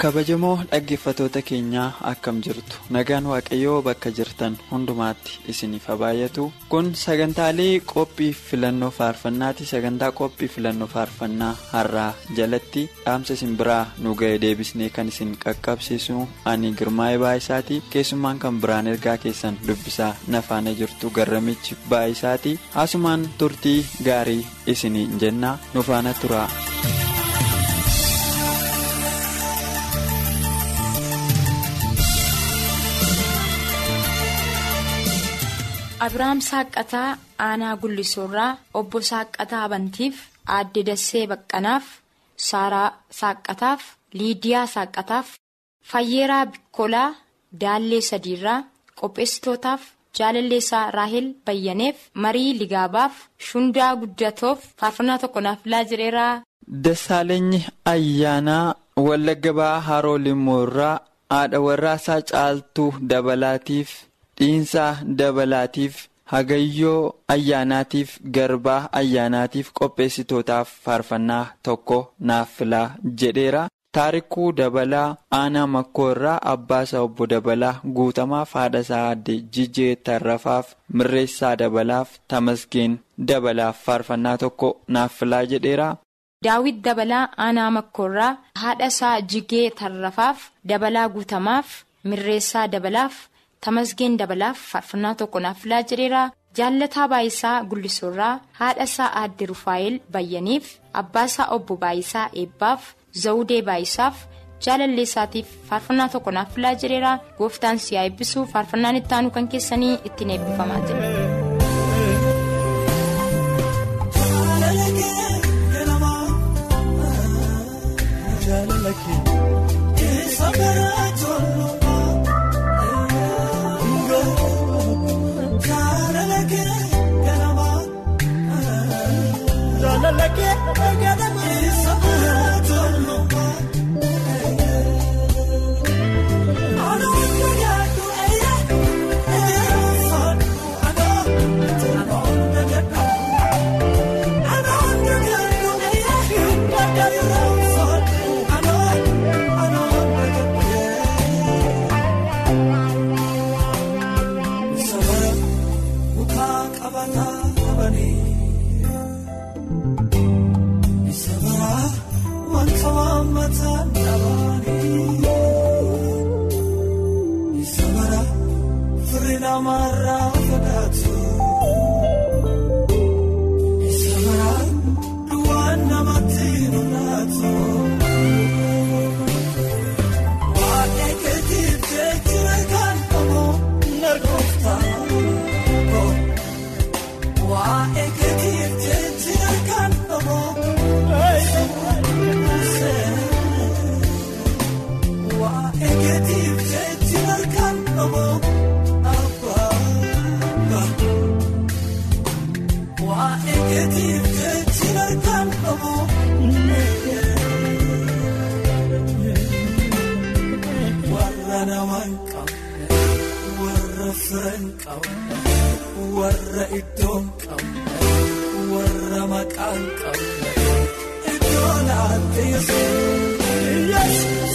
Kabajamoo dhaggeeffatoota keenyaa akkam jirtu? Nagaan waaqayyoo bakka jirtan hundumaatti isiniif baay'atu kun sagantaalee qophii filannoo faarfannaati. Sagantaa qophii filannoo faarfannaa har'aa jalatti dhaamsa isin biraa nu ga'e deebisnee kan isin qaqqabsiisu. Ani girmaa'ee baay'isaati keessummaan kan biraan ergaa keessan dubbisaa nafaana jirtu garramichi baay'isaati. Asumaan turtii gaarii isinii jennaa nu faana Abiraam Saaqqataa Aanaa Gullisoorraa obbo Saaqqataa Abantiif Aadde Dassee Baqqanaaf Saaraa Saaqqataaf Liidiyaa Saaqqataaf Fayyeeraa Bikkolaa Daallee Sadiirraa Qopheessitootaaf Jaalalleessaa Raahel Bayyaneef Marii Ligaabaaf Shundaa Guddatoof faarfannaa tokko naaf filaa jireeraa. Dassaaleenyi ayyaanaa Wallagga Ba'aa Haroo Limmoorraa haadha warraasaa caaltuu dabalaatiif. Dhiinsaa dabalaatiif hagayyoo ayyaanaatiif garbaa ayyaanaatiif qopheessitootaaf faarfannaa tokko naaf filaa jedheera taarikuu dabalaa aanaa makkoorraa abbaasaa obbo dabalaa guutamaaf haadhasaa aadde jijjee tarrafaaf mirreessaa dabalaaf tamasgeen dabalaaf faarfannaa tokko naaf filaa jedheera. daawit dabalaa aanaa makkoorraa haadhasaa jigee tarrafaaf dabalaa guutamaaf mirreessaa dabalaaf. Tamasgeen dabalaaf faarfannaa tokko naaf filaa jedheera jaallataa baayisaa gullisoorraa haadhasaa aadde rufaayil bayyaniif abbaasaa obbo baayisaa eebbaaf zawudee baayisaaf jaalalleessaatiif faarfannaa tokko naaf filaa jedheera gooftaan siyaa eebbisu faarfannaan itti aanu kan keessanii ittiin eebbifamaa jira. kan qabu warra iddoon qabu warra maqaan qabu iddoo laatti sun.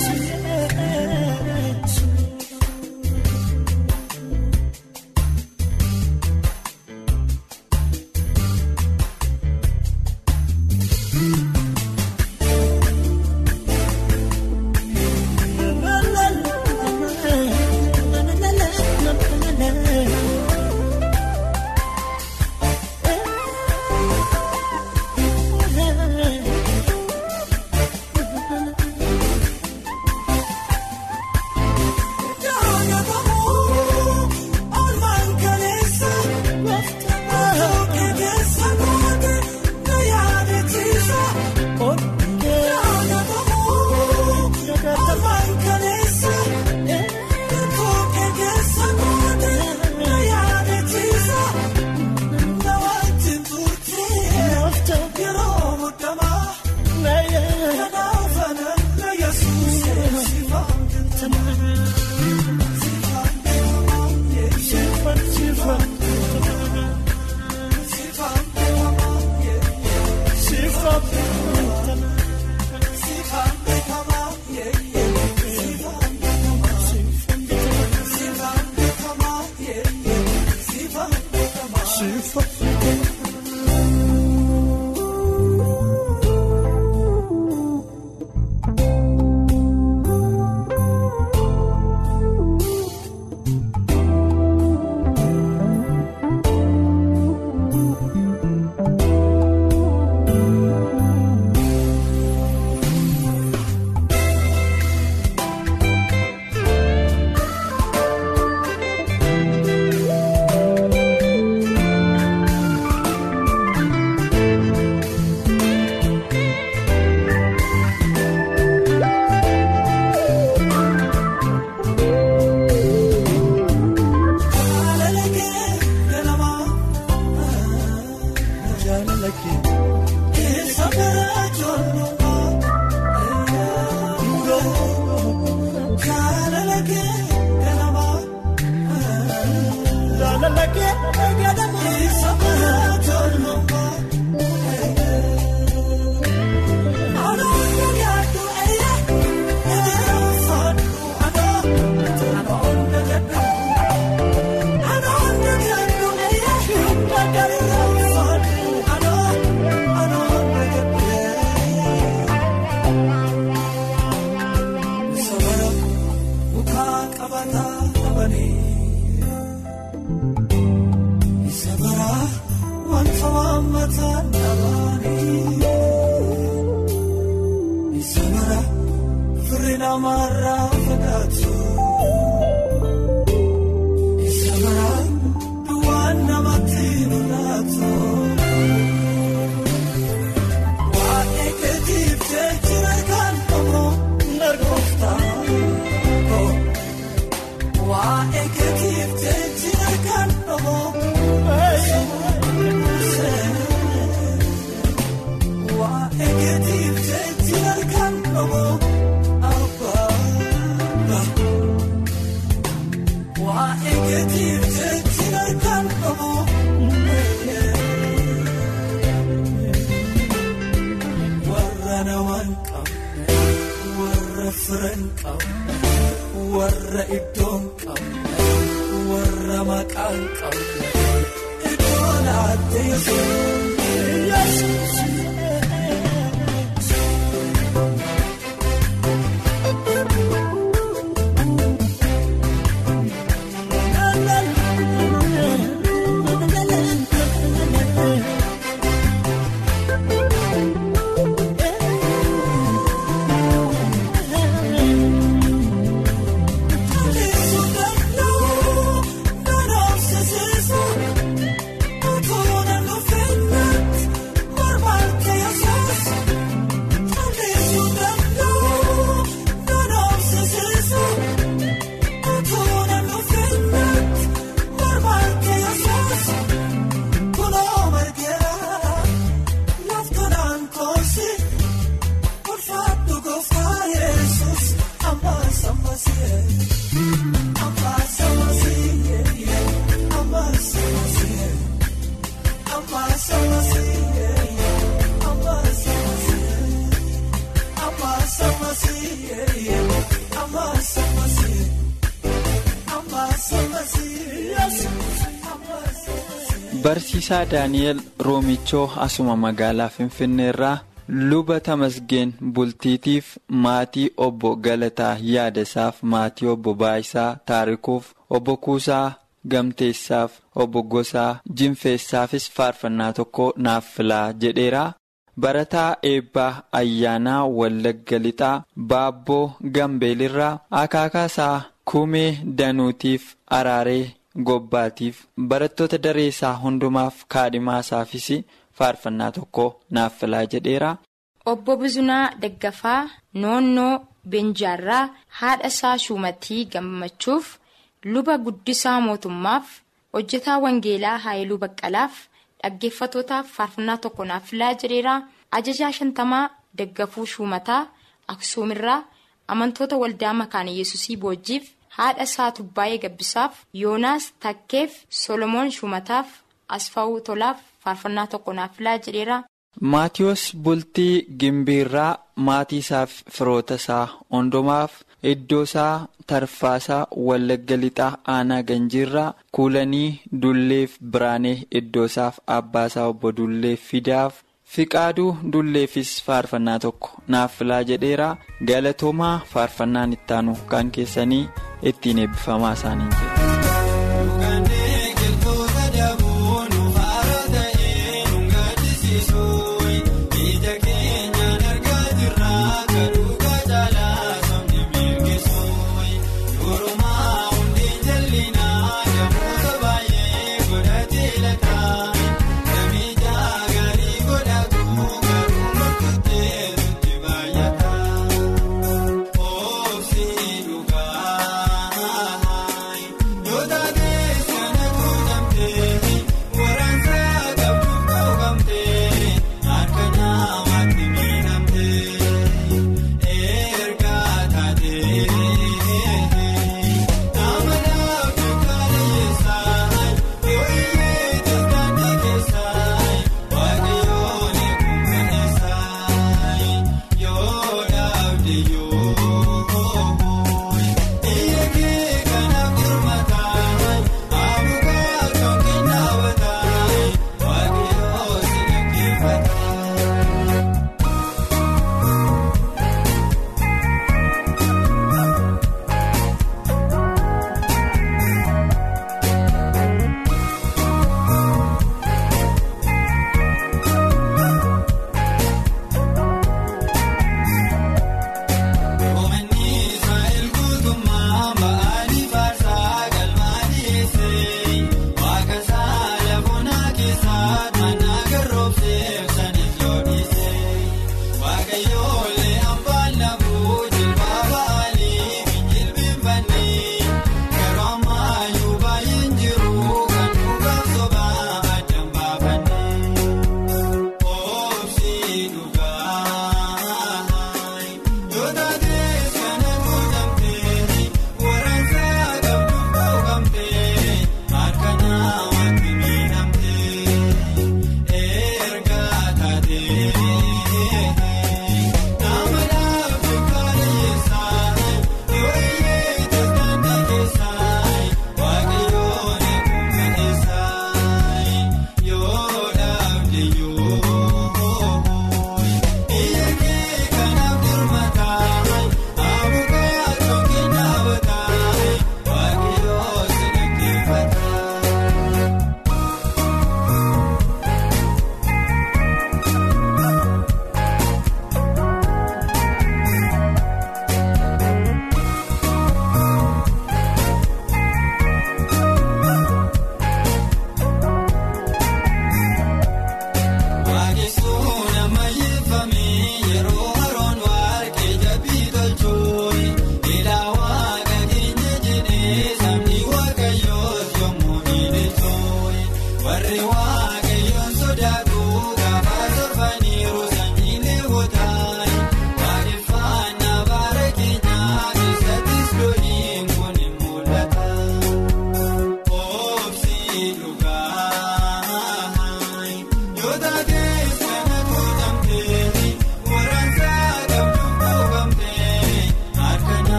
Warra iddoon qabu warra maqaan qabu iddoo laatteessu Barsiisaa Daani'el Roomichoo asuma magaalaa Finfinnee irraa luba Tamasgeen bultiitiif maatii obbo Galataa Yaadasaaf maatii obbo Baayisaa Taarikuuf obbo Kuusaa Gamteessaaf obbo Gosaa Jinfeessaafis faarfannaa tokko naaf filaa jedheera. Barataa eebbaa ayyaanaa Wallagga Lixaa Baabboo Gambeelirraa Akaakaasaa Kumee Danuutiif Araaree. Gobbaatiif barattoota dareessaa hundumaaf kaadhimaasaafis faarfannaa tokko naaf filaa jedheera. Obbo Buzunaa Daggafaa Noonnoo Benjaarraa haadha isaa Shumatii Gammachuuf luba guddisaa mootummaaf hojjetaa Wangeelaa Haayiluu Baqqalaaf dhaggeeffatootaaf faarfannaa tokko naaf filaa jedheera. Ajajaa Shantamaa Daggafuu Shumataa Aksuumirraa amantoota waldaa makaana yesusii boojjiif. Haadha isaa Tubbaayee Gabbisaaf Yoonaas Takkeef Solomoon Shumataaf Asfaawuu Tolaaf faarfannaa tokko naaf filaa jedheera. Maatiyoos Bultii Gimbiirraa maatii isaaf firoota isaa hundumaaf iddoo isaa tarfaasaa Wallagga Lixaa Aanaa Ganjiirraa Kuulanii Dulleef Biraanee iddoo isaaf abbaa isaa obbo Dulleef Fidaaf. Fiqaaduu Dulleefis faarfannaa tokko naaf filaa jedheera galatoomaa faarfannaan ittaanu kan keessanii ittiin eebbifamaa isaanii jedha.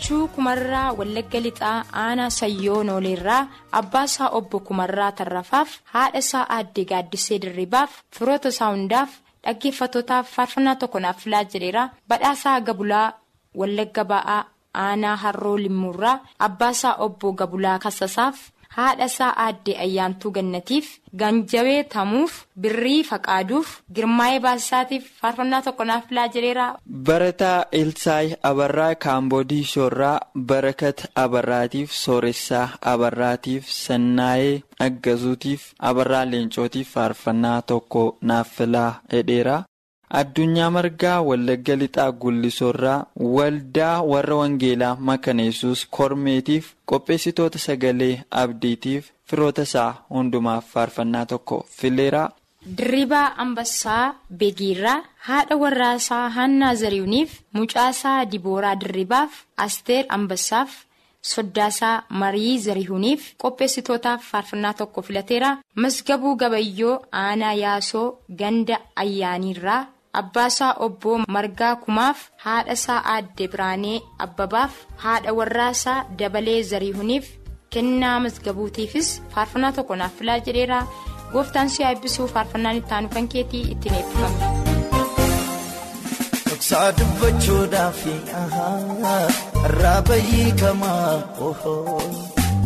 Gammachuu kumarraa wallagga lixaa aanaa sayyoo nooleerraa abbaa isaa obbo kumarraa tarrafaaf haadha isaa aadde gaaddisee dirribaaf firoota isaa hundaaf dhaggeeffattootaaf faarfannaa tokko naaf filaa jedheera badhaasaa gabulaa wallagga ba'aa aanaa harroo limmuurraa abbaa isaa obbo gabulaa kassasaaf haadha isaa aadde ayyaantuu gannatiif ganjabee tamuuf birrii faqaaduuf girmaa'ee baasisaatiif faarfannaa tokko naaf filaa jedheera. Barataa Ilsaay Abarraa Kaamboodii Shoorraa Barakat Abarraatiif Sooressaa Abarraatiif Sannaayee Aggazuutiif Abarraa Leencootiif faarfannaa tokko naaf filaa jedheera. Addunyaa Margaa Wallagga Lixaa Gullisoorraa Waldaa warra Wangeelaa Makaneessuus Kormeetiif qopheessitoota sagalee abdiitiif firoota isaa hundumaaf faarfannaa tokko fileera. Dirribaa Ambassaa Beegiirraa haadha warraasaa Hannaa Zarihuuniif mucaasaa Dibooraa Dirribaaf Asteer Ambassaaf Soddaasaa Marii Zarihuuniif qopheessitootaaf faarfannaa tokko filateera. Masgabuu Gabayyoo Aanaa Yaasoo Ganda Ayyaaniirraa Abbaasaa Obbo Margaa Kumaaf haadhasaa Aadde Biraanee Abbabaaf haadha warraasaa Dabalee Zarihuuniif kennaa masgabuutiifis faarfannaa tokko naaf filaa jedheera. gooftaan si eebbisuu faarfannaan itti aanu kan keetii ittiin eebbifame. Dhoksaa dubbachuudhaaf irraa bayyii kamaa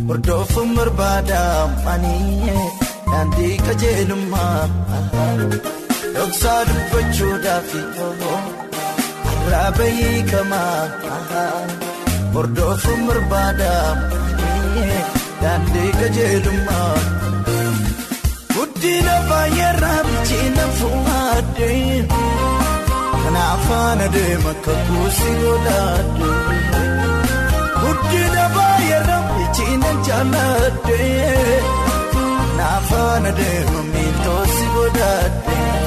hordoofuun barbaada manii daandii qajeelummaa. Dhoksaa dubbachuudhaaf irraa bayyii kamaa hordoofuun barbaada manii daandii qajeelummaa. Guddina baay'eerraa bilcheena fuudhee kan afaan adeema kakuusi godhadhee. Guddina baay'eerraa bilcheena jaalladhee kan afaan adeema miiltoosi godhadhee.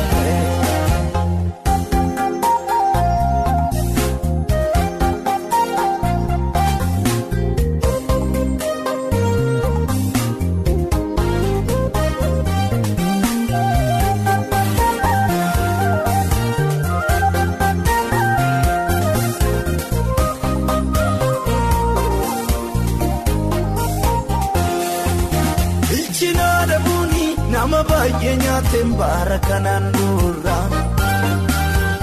Nama baay'ee nyaateen baara kanaan dura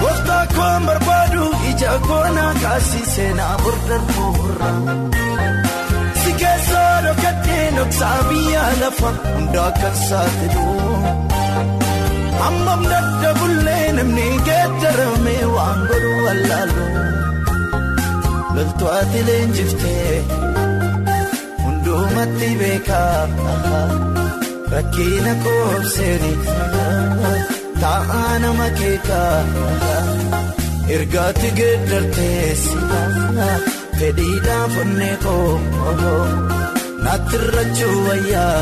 gooftaa koon barbaadu ija koonaa kaasii seenaa burdarbuurra. Si keessaa dhokatee dhoksaa biyya lafa hundaa kan saaxilu. Ammam dadhabullee namni geeddaramee waan godhu wallaalu. Loltuu ati leenjiftee hundumatti beekaa. Rakkina koobseeni taa'aa nama keekaa ergaatti geeddarteessi fedhiidhaan fonnee koo naatti irrachuu wayyaa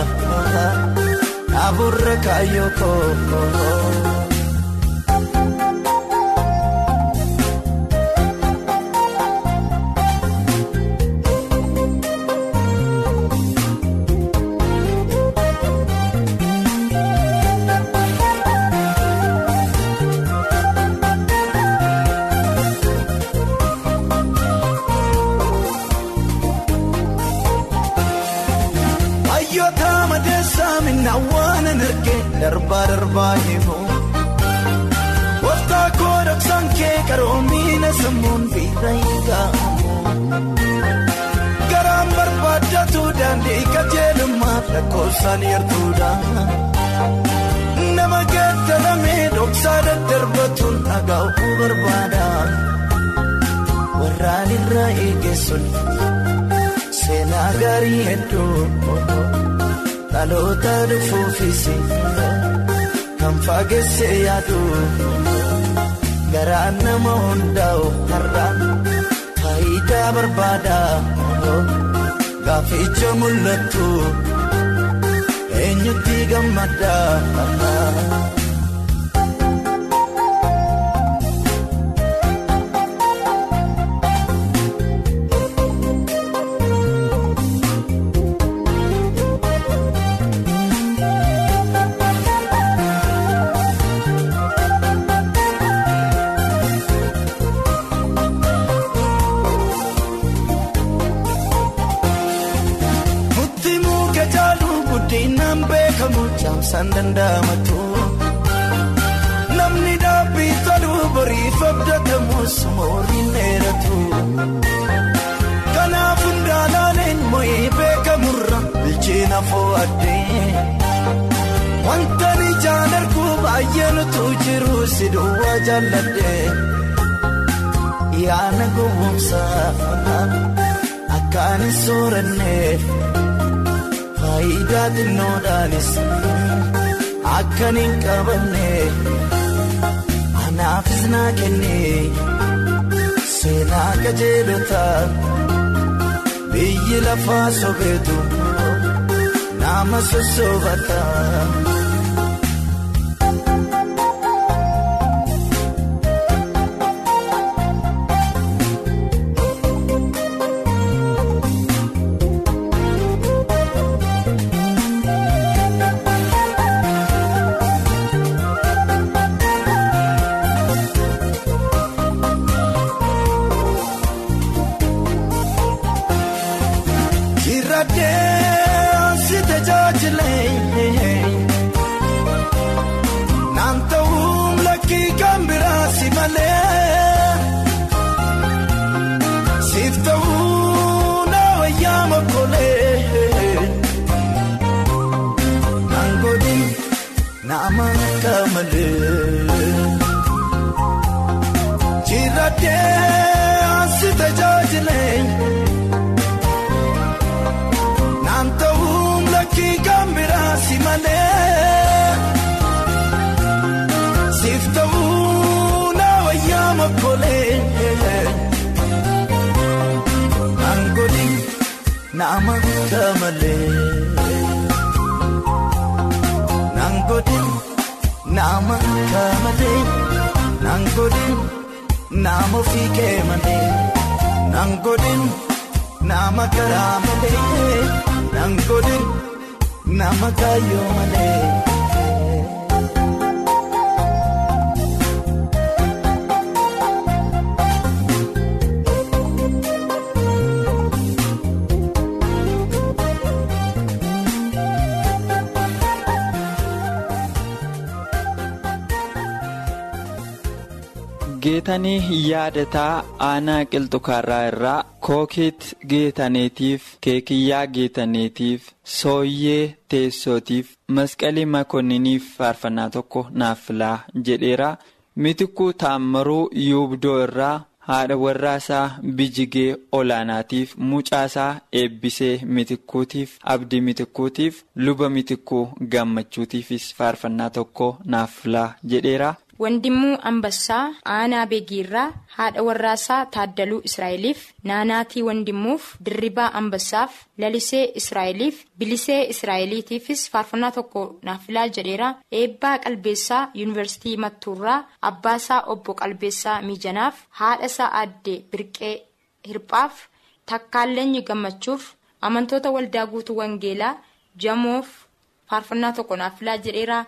dhaaburra kaayyoo koo. Dhaloota dhufuufis kan fageessee yaadu garaan nama hundaa'u har'aan faayidaa barbaada gaaficha mul'attu eenyutti gammada. San danda'amatu namni dhaabbii toluu boriif abdatamus mooriin dheeratu kanaaf hundaalaaleen moo'ee beekamurra bilcheena foo'addee wanta ni jaalargu baay'ee nutu jiru si duwwaa jaalladhee yaana gowwoomsaa akkaan hin sooranneef. Faayidaa xinnoodhaanis akkan hin qabanne anaafis naa kenne seenaa qajeelotaa biyyi lafaa sobeetu nama sossobata. Nama kamalee nangodin nama kamalee nangodin nama fiigee malee nangodin nama karaa malee nangodin nama kaayyoo malee. geetanii yaadataa aanaa qilxukaarraa irraa kookeet geetaniitiif keekiyyaa geetaniitiif sooyyee teessootiif masqalii makooniniif faarfannaa tokko naaf filaa jedheera mitikuu taammaruu yuubdoo irraa haadha warraasaa bijigee olaanaatiif mucaasaa eebbisee mitikkuutiif abdii mitikkuutiif luba mitikkuu gammachuutiifis faarfannaa tokko naaf filaa jedheera. Wandimmuu Ambassaa Aanaa Beegiirraa haadha warraasaa Taaddaluu Israa'eliif Naanaatii Wandimmuuf Dirribaa Ambassaaf Lalisee Israa'eliif Bilisee Israa'eliitiifis faarfannaa tokko naaf filaa jedheera. Eebbaa Qalbeessaa Yuunivarsiitii Mattuurraa Abbaasaa Obbo Qalbeessaa Miijanaaf haadhasaa Aaddee Birqee Hirphaaf Takkaaleenyi Gammachuuf amantoota waldaa guutuu Wangeelaa Jamoof faarfannaa tokko naaf filaa jedheera.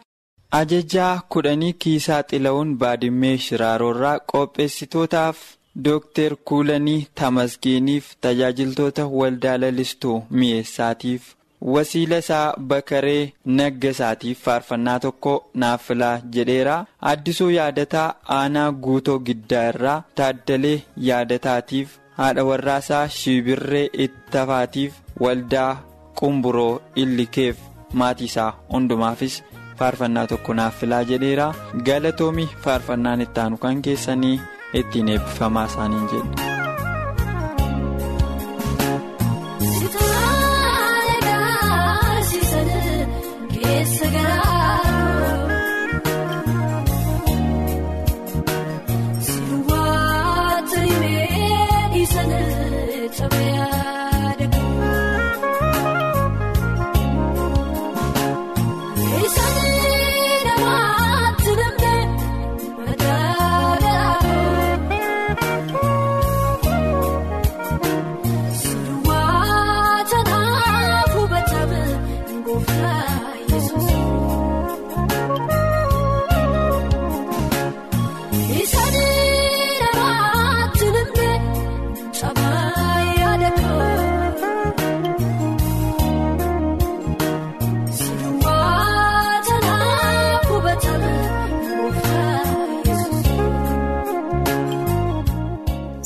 Ajajaa kudhanii kiisaa xila'uun baadimmee shiraaroorraa qopheessitootaaf Dooktar Kuulanii Tamasgeeniif tajaajiltoota waldaa lalistuu mi'eessaatiif wasiila isaa Bakaree Naggasaatiif faarfannaa tokko naaf filaa jedheera. Addisuu yaadataa aanaa guutoo giddaa irraa taaddalee yaadataatiif haadha warraasaa Shibirree Ittafaatiif waldaa qumburoo illikeef maatii isaa hundumaafis. Faarfannaa tokko naaf filaa jedheera galatoomii faarfannaan itti aanu kan keessanii ittiin eebbifamaa isaaniin jedhe.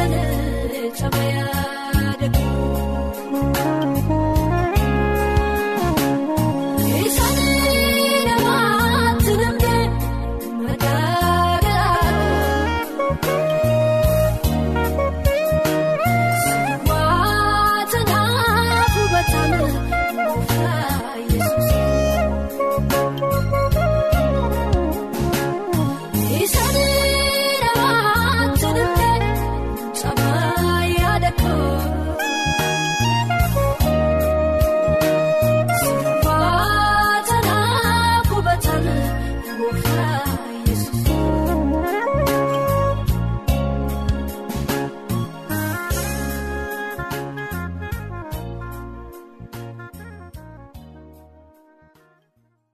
sana chamaya.